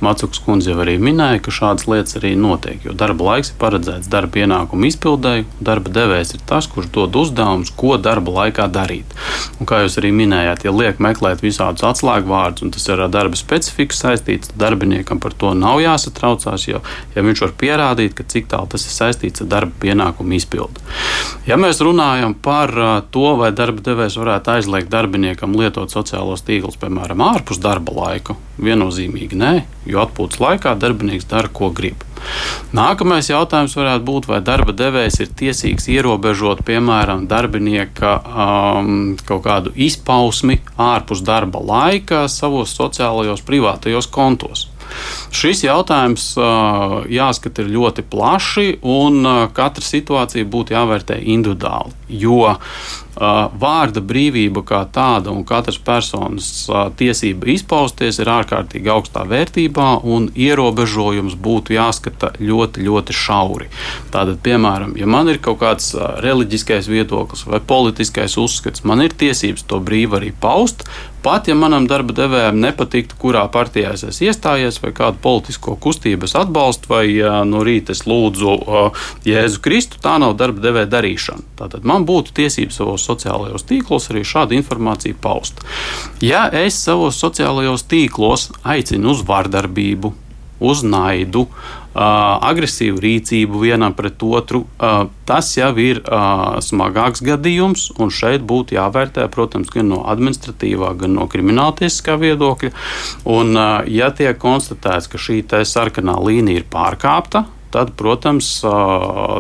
Speaker 4: Macuks kundze jau arī minēja, ka šādas lietas arī notiek, jo darba laiks ir paredzēts darba pienākumu izpildēji. Darba devējs ir tas, kurš dod uzdevumus, ko darba laikā darīt. Un, kā jūs arī minējāt, ja liek meklēt visādus atslēgvārdus, un tas ir ar darba specifiku saistīts, tad darbiniekam par to nav jāsatraucās, jo ja viņš var pierādīt, ka cik tālu tas ir saistīts ar darba pienākumu izpildi. Ja mēs runājam par to, vai darba devējs varētu aizliegt darbiniekam lietot sociālos tīklus, piemēram, ārpus darba laika, viennozīmīgi nē, jo atpūtas laikā darbinieks dara, ko grib. Nākamais jautājums varētu būt, vai darba devējs ir tiesīgs ierobežot, piemēram, darbinieka um, kaut kādu izpausmi ārpus darba laika savos sociālajos, privātajos kontos. Šis jautājums jāskata ļoti plaši, un katra situācija būtu jāvērtē individuāli. Jo vārda brīvība kā tāda un katras personas tiesība izpausties ir ārkārtīgi augstā vērtībā, un ierobežojums būtu jāskata ļoti, ļoti šauri. Tātad, piemēram, ja man ir kaut kāds reliģiskais viedoklis vai politiskais uzskats, man ir tiesības to brīvi arī paust. Pat ja manam darba devējam nepatiktu, kurā partijā es esmu iestājies, vai kādu politisko kustību es atbalstu, vai no rīta es lūdzu Jēzu Kristu, tā nav darba devēja darīšana. Tātad man būtu tiesības savos sociālajos tīklos arī šādu informāciju paust. Ja es savos sociālajos tīklos aicinu uz vardarbību, uz naidu, agresīvu rīcību vienam pret otru, tas jau ir smagāks gadījums. Un šeit būtu jāvērtē, protams, gan no administratīvā, gan no krimināltiesiskā viedokļa. Un, ja tiek konstatēts, ka šī sarkanā līnija ir pārkāpta, tad, protams,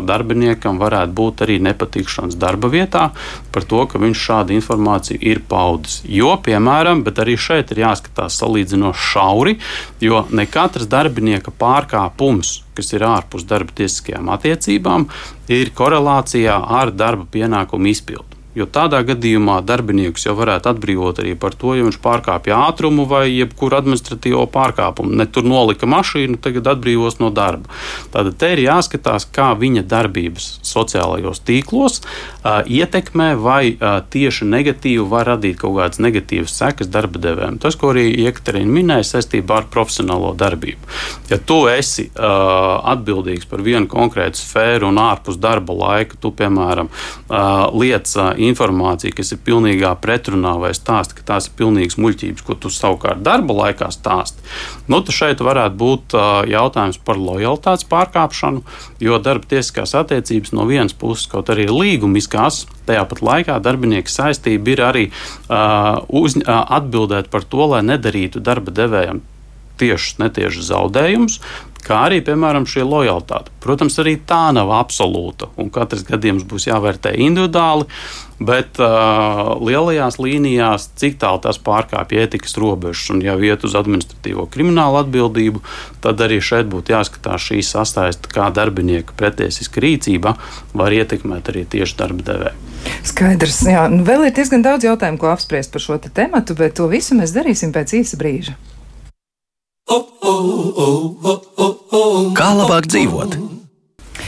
Speaker 4: darbiniekam varētu būt arī nepatikšanas darba vietā par to, ka viņš šādu informāciju ir paudis. Jo, piemēram, bet arī šeit ir jāskatās salīdzinoši šauri, jo ne katrs darbinieka pārkāpums kas ir ārpus darba tiesiskajām attiecībām, ir korelācijā ar darba pienākumu izpildu. Jo tādā gadījumā darbiniekus jau varētu atbrīvot arī par to, ja viņš pārkāpja ātrumu vai jebkuru administratīvo pārkāpumu. Ne tur nolika mašīnu, tagad atbrīvos no darba. Tātad te ir jāskatās, kā viņa darbības sociālajos tīklos uh, ietekmē vai uh, tieši negatīvi var radīt kaut kādas negatīvas sekas darba devējiem. Tas, ko arī Jekaterina minēja saistībā ar profesionālo darbību. Ja tu esi uh, atbildīgs par vienu konkrētu sfēru un ārpus darba laika, tu, piemēram, uh, lietas uh, informācija, kas ir pilnīgā pretrunā, vai stāsta, ka tās ir pilnīgas muļķības, ko tu savukārt darba laikā stāsti, nu, tad šeit varētu būt jautājums par lojalitātes pārkāpšanu, jo darba tiesiskās attiecības no vienas puses kaut arī ir līgumiskās, tajā pat laikā darbinieka saistība ir arī uh, uz, uh, atbildēt par to, lai nedarītu darba devējiem tiešus, netiešus zaudējumus, kā arī, piemēram, šī lojalitāte. Protams, arī tā nav absolūta, un katrs gadījums būs jāvērtē individuāli, bet uh, lielajās līnijās, cik tālu tas pārkāpja ētikas robežas un jau iet uz administratīvo kriminālu atbildību, tad arī šeit būtu jāskatās šī sasaiste, kā darbinieka pretiesiska rīcība var ietekmēt arī tieši darba devēju.
Speaker 1: Skaidrs, jā, nu vēl ir diezgan daudz jautājumu, ko apspriest par šo te tematu, bet to visu mēs darīsim pēc īsa brīža. Kā labāk dzīvot?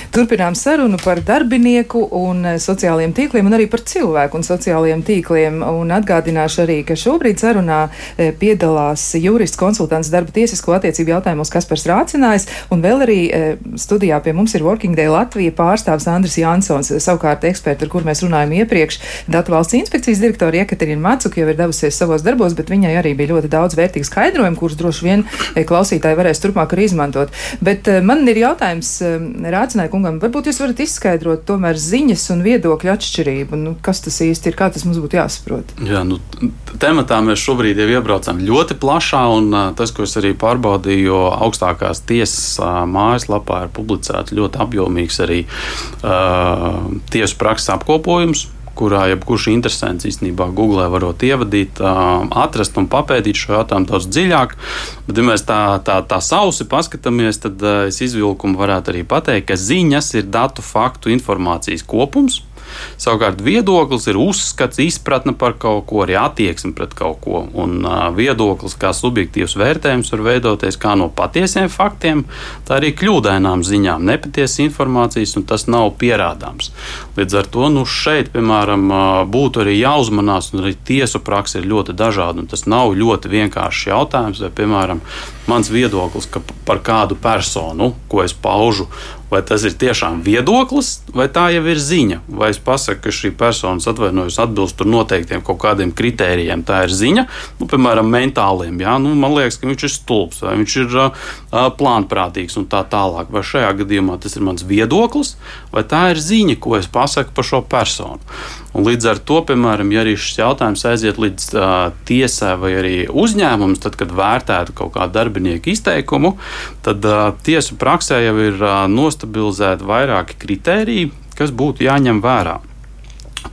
Speaker 1: Turpinām sarunu par darbinieku un eh, sociālajiem tīkliem un arī par cilvēku un sociālajiem tīkliem. Un atgādināšu arī, ka šobrīd sarunā eh, piedalās jurists konsultants darba tiesisko attiecību jautājumos Kaspars Rācinājs un vēl arī eh, studijā pie mums ir Working Day Latvija pārstāvs Andris Jansons, savukārt eksperti, ar kur mēs runājam iepriekš, Datu valsts inspekcijas direktora Jekaterina Macuka jau ir devusies savos darbos, bet viņai arī bija ļoti daudz vērtīgu skaidrojumu, kurus droši vien klausītāji varēs turpmāk arī izmantot. Bet man ir jautājums Rācinājai kungam, varbūt jūs varat izskaidrot tomēr ziņas un viedokļu atšķirību. Nu, kas tas īsti ir, kā tas mums būtu jāsaprot?
Speaker 4: Jā, nu, tematā mēs šobrīd jau iebraucam ļoti plašā, un tas, ko es arī pārbaudīju, augstākās tiesas mājaslapā ir publicēts ļoti apjomīgs arī uh, tiesu prakses apkopojums kurā jebkurš interesants īstenībā Google varot ievadīt, atrast un papētīt šo jautājumu daudz dziļāk. Bet, ja mēs tā, tā, tā sausi paskatāmies, tad es izvilkumu varētu arī pateikt, ka ziņas ir datu, faktu, informācijas kopums Savukārt viedoklis ir uzskats, izpratne par kaut ko, arī attieksme pret kaut ko. Un viedoklis kā subjektīvs vērtējums var veidoties kā no patiesiem faktiem, tā arī kļūdainām ziņām, nepatiesas informācijas, un tas nav pierādāms. Līdz ar to nu, šeit, piemēram, būtu arī jāuzmanās, un arī tiesu praksa ir ļoti dažāda. Tas nav ļoti vienkāršs jautājums, vai, piemēram, mans viedoklis par kādu personu, ko es paužu, vai tas ir tiešām viedoklis, vai tā jau ir ziņa. Vai es pasaku, ka šī persona atvainojas atbilst noteiktiem kaut kādiem kritērijiem, tā ir ziņa, nu, piemēram, mentāliem. Jā, nu, man liekas, ka viņš ir stulbs, vai viņš ir uh, plānprātīgs un tā tālāk. Vai šajā gadījumā tas ir mans viedoklis, vai tā ir ziņa, ko es pasaku par šo personu. Un līdz ar to, piemēram, ja arī šis jautājums aiziet līdz uh, tiesai vai arī uzņēmums, tad, kad vērtētu kaut kādu darbinieku izteikumu, tad uh, tiesu praksē jau ir uh, nostabilizēti vairāki kritēriji, kas būtu jāņem vērā.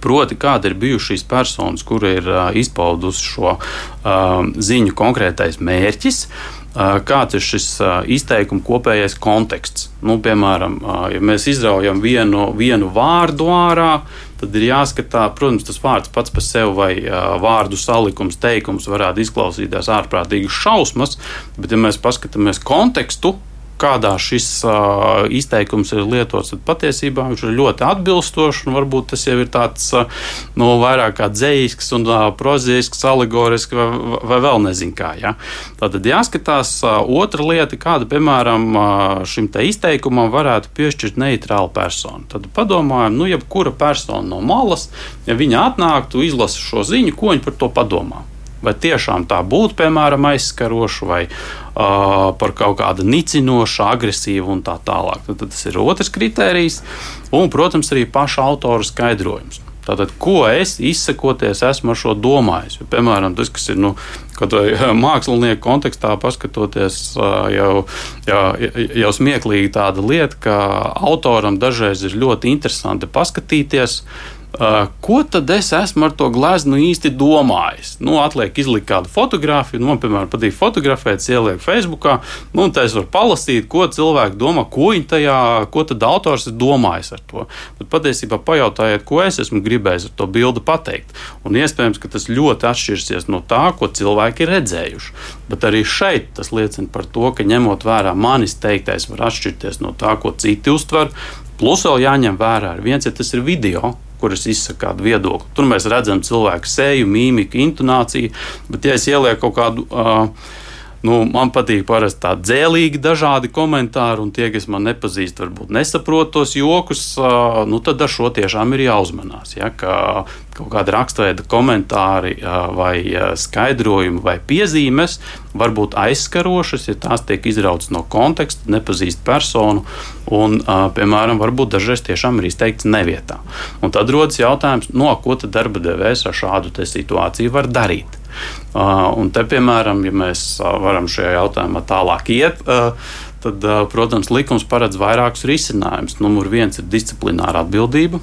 Speaker 4: Proti, kāda ir bijušas šīs personas, kur ir uh, izpaudusi šo uh, ziņu konkrētais mērķis, uh, kāds ir šis uh, izteikuma kopējais konteksts. Nu, piemēram, uh, ja mēs izraujam vienu, vienu vārdu ārā, tad ir jāskatās, protams, tas vārds pats par sevi vai uh, vārdu salikums, teikums varētu izklausīties ārprātīgi šausmas, bet, ja mēs paskatāmies kontekstu, kādā šis uh, izteikums ir lietots, tad patiesībā viņš ir ļoti atbilstošs. Varbūt tas jau ir tāds uh, no nu, vairāk kā dzējisks un uh, prozīsks, alegorisks vai, vai vēl nezinu kā. Ja? Tātad jāskatās uh, otra lieta, kāda, piemēram, uh, šim te izteikumam varētu piešķirt neitrālu personu. Tad padomājam, nu, jebkura persona no malas, ja viņa atnāktu, izlasa šo ziņu, ko viņa par to padomā. Vai tiešām tā būtu, piemēram, aizskaroša vai par kaut kādu nicinošu, agresīvu un tā tālāk. Tad, tad tas ir otrs kritērijs, un, protams, arī paša autora skaidrojums. Tātad, ko es izsakoties esmu ar šo domājis? Piemēram, tas, kas ir nu, mākslinieku kontekstā, paskatoties, jau, jau, jau smieklīgi tāda lieta, ka autoram dažreiz ir ļoti interesanti paskatīties Uh, ko tad es esmu ar to gleznu īsti domājis? Nu, atliek izlikt kādu fotografiju, nu, man, piemēram, patīk fotografēt, ieliek Facebookā, nu, un tā es varu palasīt, ko cilvēki domā, ko viņi tajā, ko tad autors ir domājis ar to. Bet patiesībā pajautājiet, ko es esmu gribējis ar to bildi pateikt. Un iespējams, ka tas ļoti atšķirsies no tā, ko cilvēki ir redzējuši. Bet arī šeit tas liecina par to, ka ņemot vērā manis teiktais, var atšķirties no tā, ko citi uztver. Plus vēl jāņem vērā, viens, ja tas ir video, kuras izsaka kādu viedokli. Tur mēs redzam cilvēku seju, mīmiku, intonāciju, bet ja es ielieku kaut kādu. Uh, Nu, man patīk parasti tādi dzēlīgi, dažādi komentāri, un tie, kas man nepazīst, varbūt nesaprot tos jokus, nu, tad ar šo tiešām ir jāuzmanās. Ja, ka kaut kāda rakstveida komentāri vai skaidrojumi vai piezīmes var būt aizskarošas, ja tās tiek izrautas no konteksta, nepazīst personu, un, piemēram, varbūt dažreiz tiešām ir izteikts nevietā. Un tad rodas jautājums, no ko tad darba devējs ar šādu situāciju var darīt. Uh, un te, piemēram, ja mēs uh, varam šajā jautājumā tālāk iet, uh, tad, protams, likums paredz vairākus risinājumus. Numur viens ir disciplināra atbildība.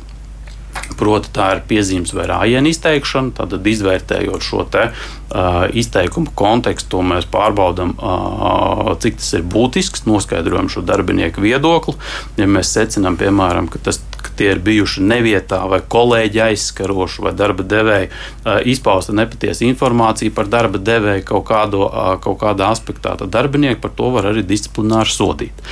Speaker 4: Proti, tā ir piezīmes vai rājienu izteikšana. Tad, izvērtējot šo te, uh, izteikumu kontekstu, mēs pārbaudām, uh, cik tas ir būtisks, noskaidrojam šo darbinieku viedokli. Ja mēs secinām, piemēram, ka tas, tie ir bijuši nevietā vai kolēģi aizskaroši vai darba devēja izpausta nepatiesa informācija par darba devēju kaut, kādo, kaut kādā aspektā, tad darbinieki par to var arī disciplināri sodīt.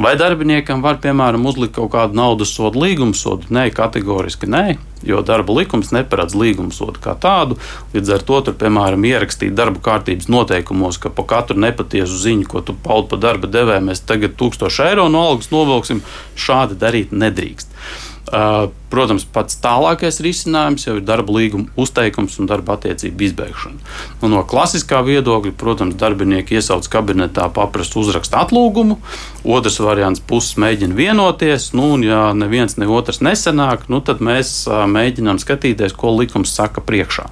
Speaker 4: Vai darbiniekam var, piemēram, uzlikt kaut kādu naudas sodu, līguma sodu? Nē, kategoriski nē jo darba likums neparedz līguma sodu kā tādu. Līdz ar to, tur, piemēram, ierakstīt darba kārtības noteikumos, ka par katru nepatiesu ziņu, ko tu paudi par darba devēju, mēs tagad 1000 eiro no algas novilksim, šādi darīt nedrīkst. Protams, pats tālākais risinājums jau ir darba līguma uzteikums un darba attiecību izbeigšana. Nu, no klasiskā viedokļa, protams, darbinieki iesauc kabinetā, paprasta uzraksta atlūgumu. Otrs variants - puses mēģina vienoties. Nu, un, ja neviens ne otrs nesenāk, nu, tad mēs mēģinām skatīties, ko likums saka priekšā.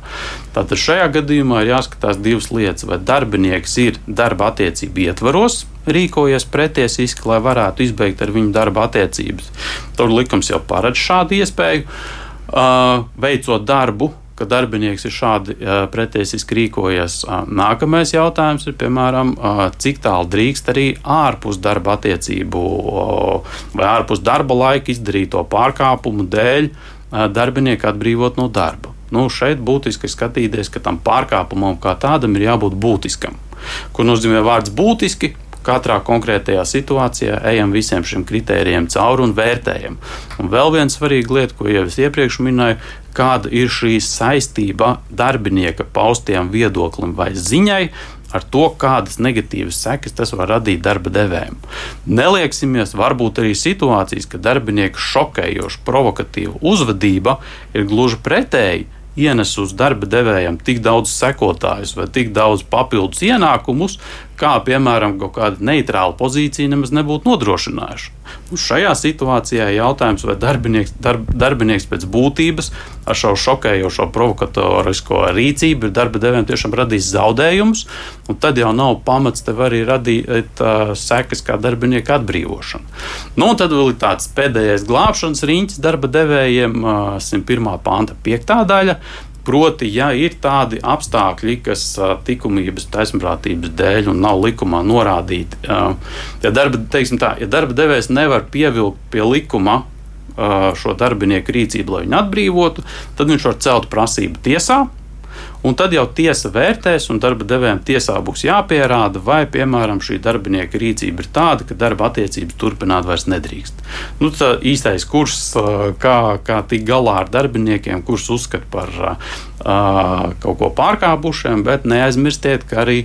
Speaker 4: Tātad šajā gadījumā ir jāskatās divas lietas. Vai darbinieks ir darba attiecību ietvaros, rīkojies pretiesiski, lai varētu izbeigt ar viņu darba attiecības. Tur likums jau paredz šādu iespēju, uh, veicot darbu. Ka darbinieks ir šādi uh, pretiesiski rīkojies. Uh, nākamais jautājums ir, piemēram, cik tālu drīkst arī ārpus darba attiecību vai ārpus darba laika izdarīto pārkāpumu dēļ darbinieku atbrīvot no darba. Nu, šeit būtiski skatīties, ka tam pārkāpumam kā tādam ir jābūt būtiskam. Ko nozīmē vārds būtiski? Katrā konkrētajā situācijā ejam visiem šiem kritērijiem cauri un vērtējam. Un vēl viena svarīga lieta, ko jau es iepriekš minēju, kāda ir šī saistība darbinieka paustiem viedoklim vai ziņai ar to, kādas negatīvas sekas tas var radīt darba devējiem. Nelieksimies, varbūt arī situācijas, ka darbinieku šokējoša, provokatīva uzvedība ir gluži pretēji ienes uz darba devējiem tik daudz sekotājus vai tik daudz papildus ienākumus, kā piemēram kaut kāda neitrāla pozīcija nemaz nebūtu nodrošinājuši. Un šajā situācijā jautājums, vai darbinieks, darb, darbinieks pēc būtības ar šo šokējošo provokatorisko rīcību ir darba devējiem tiešām radījis zaudējumus, un tad jau nav pamats tev arī radīt uh, sekas kā darbinieka atbrīvošana. Nu, un tad vēl ir tāds pēdējais glābšanas riņķis darba devējiem, uh, 101. panta 5. daļa Proti, ja ir tādi apstākļi, kas likumības, taisnprātības dēļ un nav likumā norādīti, ja darba, tā, ja darba devējs nevar pievilkt pie likuma šo darbinieku rīcību, lai viņu atbrīvotu, tad viņš var celt prasību tiesā un tad jau tiesa vērtēs, un darba devējiem tiesā būs jāpierāda, vai, piemēram, šī darbinieka rīcība ir tāda, ka darba attiecības turpināt vairs nedrīkst. Nu, tā īstais kurs, kā, kā tikt galā ar darbiniekiem, kurus uzskata par uh, kaut ko pārkāpušiem, bet neaizmirstiet, ka arī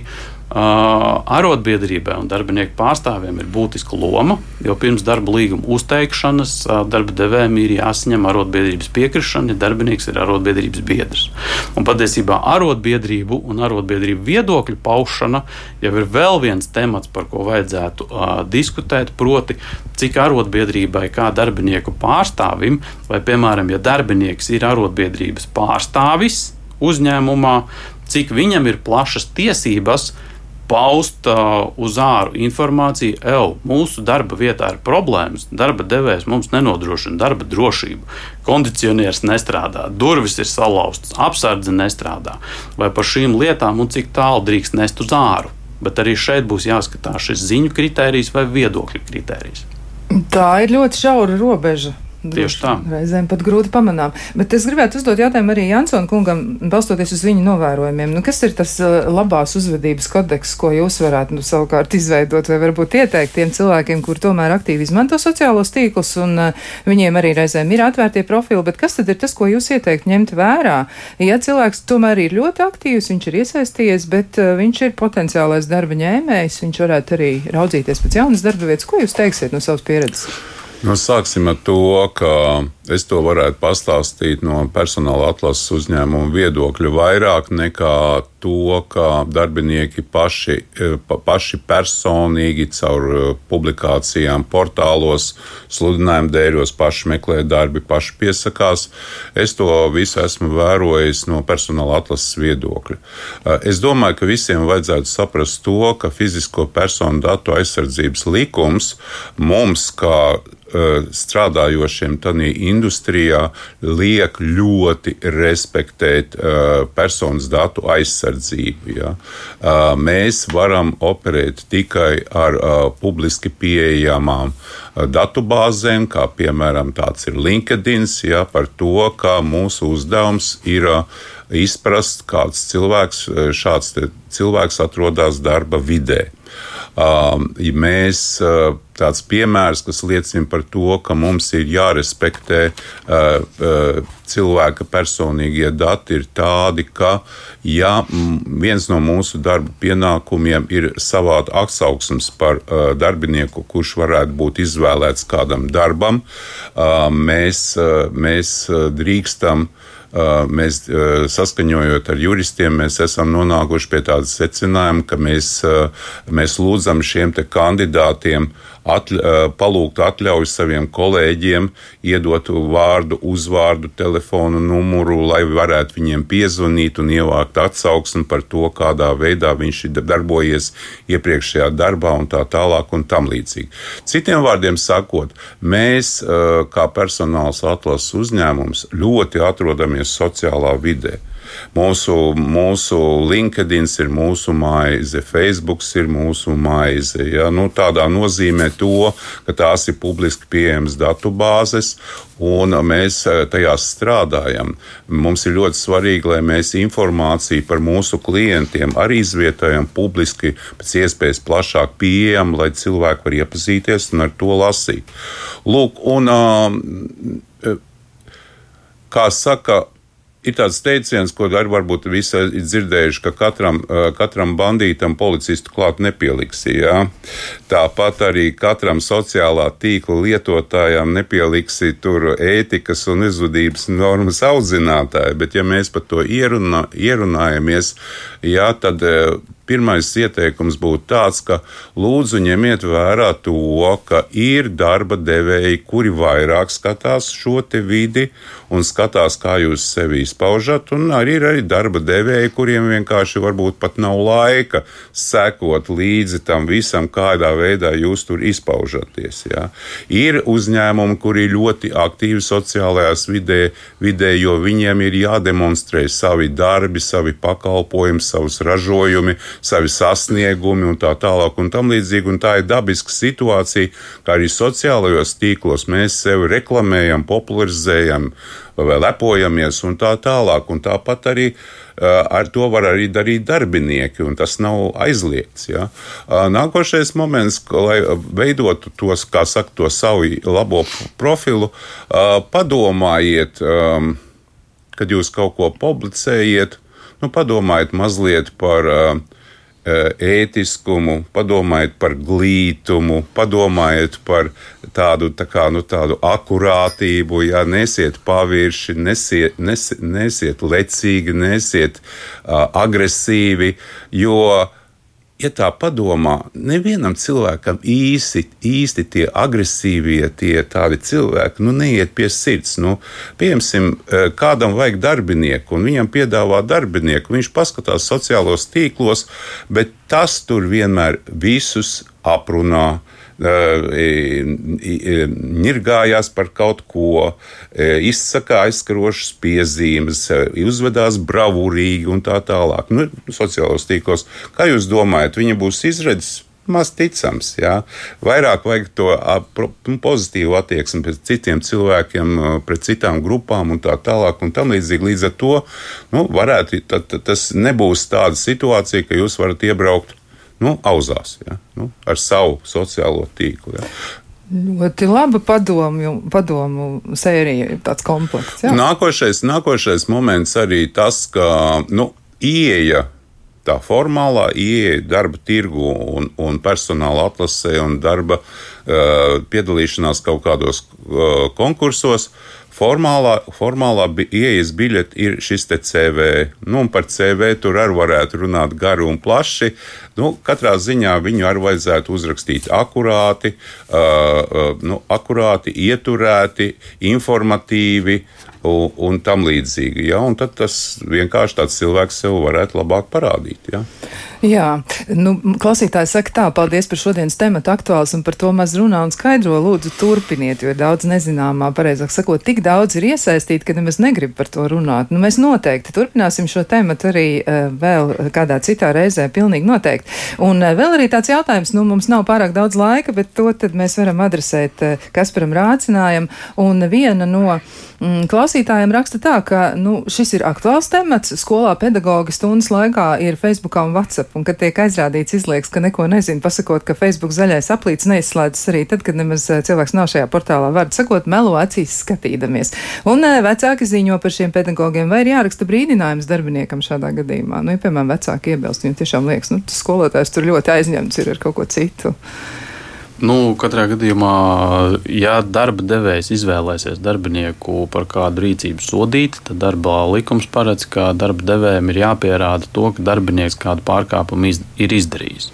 Speaker 4: Arotbiedrībai un darbinieku pārstāvjiem ir būtiska loma, jo pirms darba līguma uzteikšanas darba devējiem ir jāsaņem arotbiedrības piekrišana, ja darbinieks ir arotbiedrības biedrs. Un patiesībā arotbiedrību un arotbiedrību viedokļu paušana jau ir vēl viens temats, par ko vajadzētu uh, diskutēt, proti, cik arotbiedrībai kā darbinieku pārstāvim, vai, piemēram, ja darbinieks ir arotbiedrības pārstāvis uzņēmumā, cik viņam ir plašas tiesības paust uh, uz āru informāciju, ej, mūsu darba vietā ir problēmas, darba devējs mums nenodrošina darba drošību, kondicionieris nestrādā, durvis ir salauztas, apsardze nestrādā. Vai par šīm lietām un cik tālu drīkst nest uz āru? Bet arī šeit būs jāskatās šis ziņu kritērijs vai viedokļu kritērijs.
Speaker 1: Tā ir ļoti šaura robeža.
Speaker 4: Tieši tā.
Speaker 1: Reizēm pat grūti pamanām. Bet es gribētu uzdot jautājumu arī Jansona kungam, balstoties uz viņa novērojumiem. Nu, kas ir tas uh, labās uzvedības kodeks, ko jūs varētu nu, savukārt izveidot vai varbūt ieteikt tiem cilvēkiem, kur tomēr aktīvi izmanto sociālos tīklus un uh, viņiem arī reizēm ir atvērtie profili, bet kas tad ir tas, ko jūs ieteikt ņemt vērā? Ja cilvēks tomēr ir ļoti aktīvs, viņš ir iesaistījies, bet uh, viņš ir potenciālais darba ņēmējs, viņš varētu arī raudzīties pēc jaunas darba vietas. Ko jūs teiksiet no savas pieredzes?
Speaker 3: Nu, sāksim ar to, ka es to varētu pastāstīt no personāla atlases uzņēmuma viedokļa vairāk nekā to, ka darbinieki paši, eh, pa, paši personīgi caur eh, publikācijām, portālos, sludinājumu dēļos paši meklē darbi, paši piesakās. Es to visu esmu vērojis no personāla atlases viedokļa. Eh, es domāju, ka visiem vajadzētu saprast to, ka fizisko personu datu aizsardzības likums mums, kā strādājošiem tādā industrijā liek ļoti respektēt uh, personas datu aizsardzību. Ja. Uh, mēs varam operēt tikai ar uh, publiski pieejamām uh, datubāzēm, kā piemēram tāds ir LinkedIn, ja, par to, ka mūsu uzdevums ir uh, izprast, kāds cilvēks, šāds cilvēks atrodas darba vidē. Um, ja mēs uh, tāds piemērs, kas liecina par to, ka mums ir jārespektē uh, uh, cilvēka personīgie dati, ir tādi, ka, ja viens no mūsu darba pienākumiem ir savāda atsauksmes par darbinieku, kurš varētu būt izvēlēts kādam darbam, mēs, mēs drīkstam mēs saskaņojot ar juristiem, mēs esam nonākuši pie tāda secinājuma, ka mēs, mēs lūdzam šiem kandidātiem atļ, palūgt atļauju saviem kolēģiem, iedot vārdu, uzvārdu, telefonu numuru, lai varētu viņiem piezvanīt un ievākt atsauksmi par to, kādā veidā viņš ir darbojies iepriekšējā darbā un tā tālāk un tam līdzīgi. Citiem vārdiem sakot, mēs kā personāls atlases uzņēmums ļoti atrodamies sociālā vidē. Mūsu, mūsu LinkedIn ir mūsu maize, Facebook ir mūsu maize. Ja? Nu, tādā nozīmē to, ka tās ir publiski pieejamas datubāzes, un mēs eh, tajās strādājam. Mums ir ļoti svarīgi, lai mēs informāciju par mūsu klientiem arī izvietojam publiski, pēc iespējas plašāk pieejam, lai cilvēki var iepazīties un ar to lasīt. Lūk, un, kā saka, ir tāds teiciens, ko arī varbūt visi ir dzirdējuši, ka katram, katram bandītam policistu klāt nepieliksi. Jā. Tāpat arī katram sociālā tīkla lietotājam nepieliksi tur ētikas un izvadības normas audzinātāji, bet ja mēs par to ierunā, ierunājamies, jā, tad pirmais ieteikums būtu tāds, ka lūdzu ņemiet vērā to, ka ir darba devēji, kuri vairāk skatās šo vidi un skatās, kā jūs sevi izpaužat, un arī ir arī darba devēji, kuriem vienkārši varbūt pat nav laika sekot līdzi tam visam, kādā veidā jūs tur izpaužaties. Ja. Ir uzņēmumi, kuri ļoti aktīvi sociālajās vidē, vidē, jo viņiem ir jādemonstrē savi darbi, savi pakalpojumi, savus ražojumi, savi sasniegumi un tā tālāk un tam līdzīgi. Un tā ir dabiska situācija, kā arī sociālajos tīklos mēs sevi reklamējam, popularizējam lepojamies un tā tālāk. Un tāpat arī ar to var arī darīt darbinieki, un tas nav aizliegts. Ja. Nākošais moments, lai veidotu tos, kā saka, to savu labo profilu, padomājiet, kad jūs kaut ko publicējiet, nu, padomājiet mazliet par uh, ētiskumu, padomājiet par glītumu, padomājiet par tādu, tā kā, nu, tādu akurātību, ja nesiet pavirši, nesiet, nesiet, nesiet lecīgi, nesiet uh, agresīvi, jo uh, ja tā padomā, nevienam cilvēkam īsti, īsti tie agresīvie, tie tādi cilvēki, nu, neiet pie sirds. Nu, piemēram, e, kādam vajag darbinieku, un viņam piedāvā darbinieku, viņš paskatās sociālos tīklos, bet tas tur vienmēr visus aprunā nirgājās par kaut ko, izsaka aizskarošas piezīmes, uzvedās bravūrīgi un tā tālāk. Nu, sociālos tīklos, kā jūs domājat, viņa būs izredzes? Maz ticams, jā. Vairāk vajag to nu, pozitīvu attieksmi pret citiem cilvēkiem, pret citām grupām un tā tālāk un tam līdzīgi. Līdz ar to nu, varētu, tad tas nebūs tāda situācija, ka jūs varat iebraukt nu, auzās ja? nu, ar savu sociālo tīklu. Ja?
Speaker 1: Ļoti laba padomu, padomu sērija, tāds komplekts. Jā.
Speaker 3: Nākošais, nākošais moments arī tas, ka nu, ieeja tā formālā ieeja darba tirgu un, un personāla atlasē un darba uh, piedalīšanās kaut kādos uh, konkursos Formālā, formālā ieejas biļete ir šis CV. Nu, par CV tur arī varētu runāt gari un plaši. Nu, katrā ziņā viņu arī vajadzētu uzrakstīt akurāti, uh, uh, nu, akurāti ieturēti, informatīvi un, un tam līdzīgi. Ja? Un tad tas vienkārši tāds cilvēks sev varētu labāk parādīt. Ja?
Speaker 1: Jā, Nu, klausītāji saka tā, paldies par šodienas tematu aktuāls un par to maz runā un skaidro. Lūdzu, turpiniet, jo ir daudz nezināmā, pareizāk sakot, tik daudz ir iesaistīti, ka nemaz negrib par to runāt. Nu, mēs noteikti turpināsim šo tematu arī uh, vēl kādā citā reizē, pilnīgi noteikti. Un uh, vēl arī tāds jautājums, nu, mums nav pārāk daudz laika, bet to tad mēs varam adresēt uh, Kasparam Rācinājam. Un viena no mm, klausītājiem raksta tā, ka, nu, šis ir aktuāls temats. Skolā pedagogi stundas laikā ir Facebookā un WhatsApp, un kad tiek aizrādīts, izliekas, ka neko nezinu, pasakot, ka Facebook zaļais aplīts neizslēdzas arī tad, kad nemaz eh, cilvēks nav šajā portālā. Vārdu sakot, melo acīs skatīdamies. Un eh, vecāki ziņo par šiem pedagogiem, vai ir jāraksta brīdinājums darbiniekam šādā gadījumā. Nu, ja, piemēram, vecāki iebilst, viņiem tiešām liekas, nu, tas skolotājs tur ļoti aizņemts ir ar kaut ko citu.
Speaker 4: Nu, katrā gadījumā, ja darba devējs izvēlēsies darbinieku par kādu rīcību sodīt, tad darba likums paredz, ka darba devējiem ir jāpierāda to, ka darbinieks kādu pārkāpumu iz, ir izdarījis.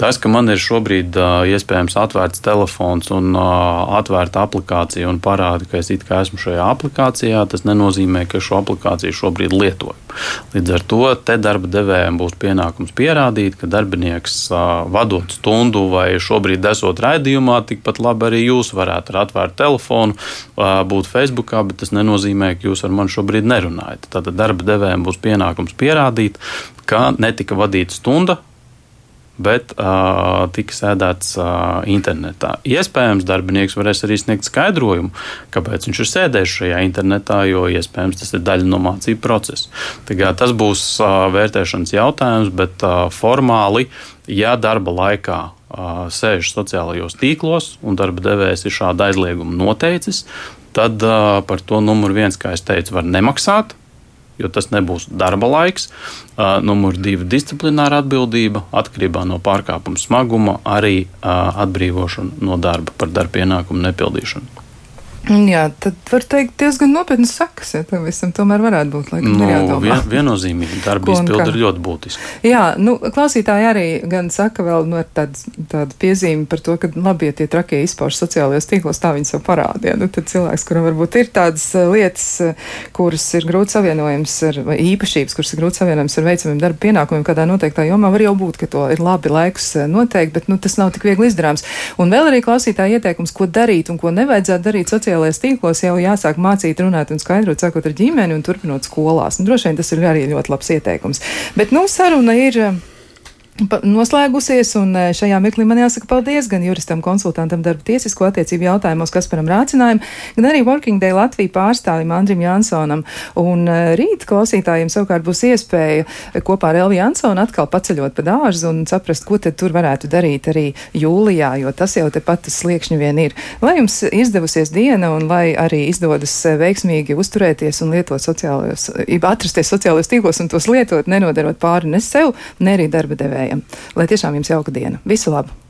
Speaker 4: Tas, ka man ir šobrīd iespējams atvērts telefons un atvērta aplikācija un parāda, ka es it kā esmu šajā aplikācijā, tas nenozīmē, ka šo aplikāciju šobrīd lietoju. Līdz ar to te darba devējiem būs pienākums pierādīt, ka darbinieks vadot stundu vai šobrīd esot raidījumā, tikpat labi arī jūs varētu ar atvērtu telefonu būt Facebookā, bet tas nenozīmē, ka jūs ar mani šobrīd nerunājat. Tātad darba devējiem būs pienākums pierādīt, ka netika vadīta stunda bet uh, tika sēdēts uh, internetā. Iespējams, darbinieks varēs arī sniegt skaidrojumu, kāpēc viņš ir sēdējis šajā internetā, jo iespējams tas ir daļa no mācību procesa. Tas būs uh, vērtēšanas jautājums, bet uh, formāli, ja darba laikā uh, sēž sociālajos tīklos un darba devējs ir šādu aizliegumu noteicis, tad uh, par to numuru viens, kā jau teicu, var nemaksāt jo tas nebūs darba laiks. Uh, numur divi - disciplināra atbildība, atkarībā no pārkāpuma smaguma, arī uh, atbrīvošana no darba par darba pienākumu nepildīšanu.
Speaker 1: Jā, tad var teikt, diezgan nopietnas sakas, ja tam visam tomēr varētu būt. Laikam,
Speaker 4: nu, vien, viennozīmīgi darba izpildi ir ļoti būtiski.
Speaker 1: Jā, nu, klausītāji arī gan saka vēl nu, tādu, tādu piezīmi par to, ka labi, ja tie trakie izpauž sociālajos tīklos, tā viņi sev parādīja. Nu, tad cilvēks, kuram varbūt ir tādas uh, lietas, uh, kuras ir grūti savienojams ar, īpašības, kuras ir grūti savienojams ar veicamiem darba pienākumiem kādā noteiktā jomā, var jau būt, ka to ir labi laikus uh, noteikt, bet nu, tas nav tik viegli izdarāms. Un vēl arī klausītāji ieteikums, ko darīt un ko nevajadzētu darīt sociālajā sociālajos tīklos jau jāsāk mācīt, runāt un skaidrot, sākot ar ģimeni un turpinot skolās. Un droši vien tas ir arī ļoti labs ieteikums. Bet, nu, saruna ir noslēgusies, un e, šajā mirklī man jāsaka paldies gan juristam, konsultantam darba tiesisko attiecību jautājumos Kasparam Rācinājumam, gan arī Working Day Latviju pārstāvim Andrim Jansonam. Un e, rīt klausītājiem savukārt būs iespēja kopā ar Elvi Jansonu atkal paceļot pa dārzu un saprast, ko tad tur varētu darīt arī jūlijā, jo tas jau tepat tas sliekšņi vien ir. Lai jums izdevusies diena un lai arī izdodas e, veiksmīgi uzturēties un lietot sociālajos, atrasties sociālajos tīklos un tos lietot, nenodarot pāri ne sev, ne arī darba devēju iespējama. Lai tiešām jums jauka diena. Visu labu!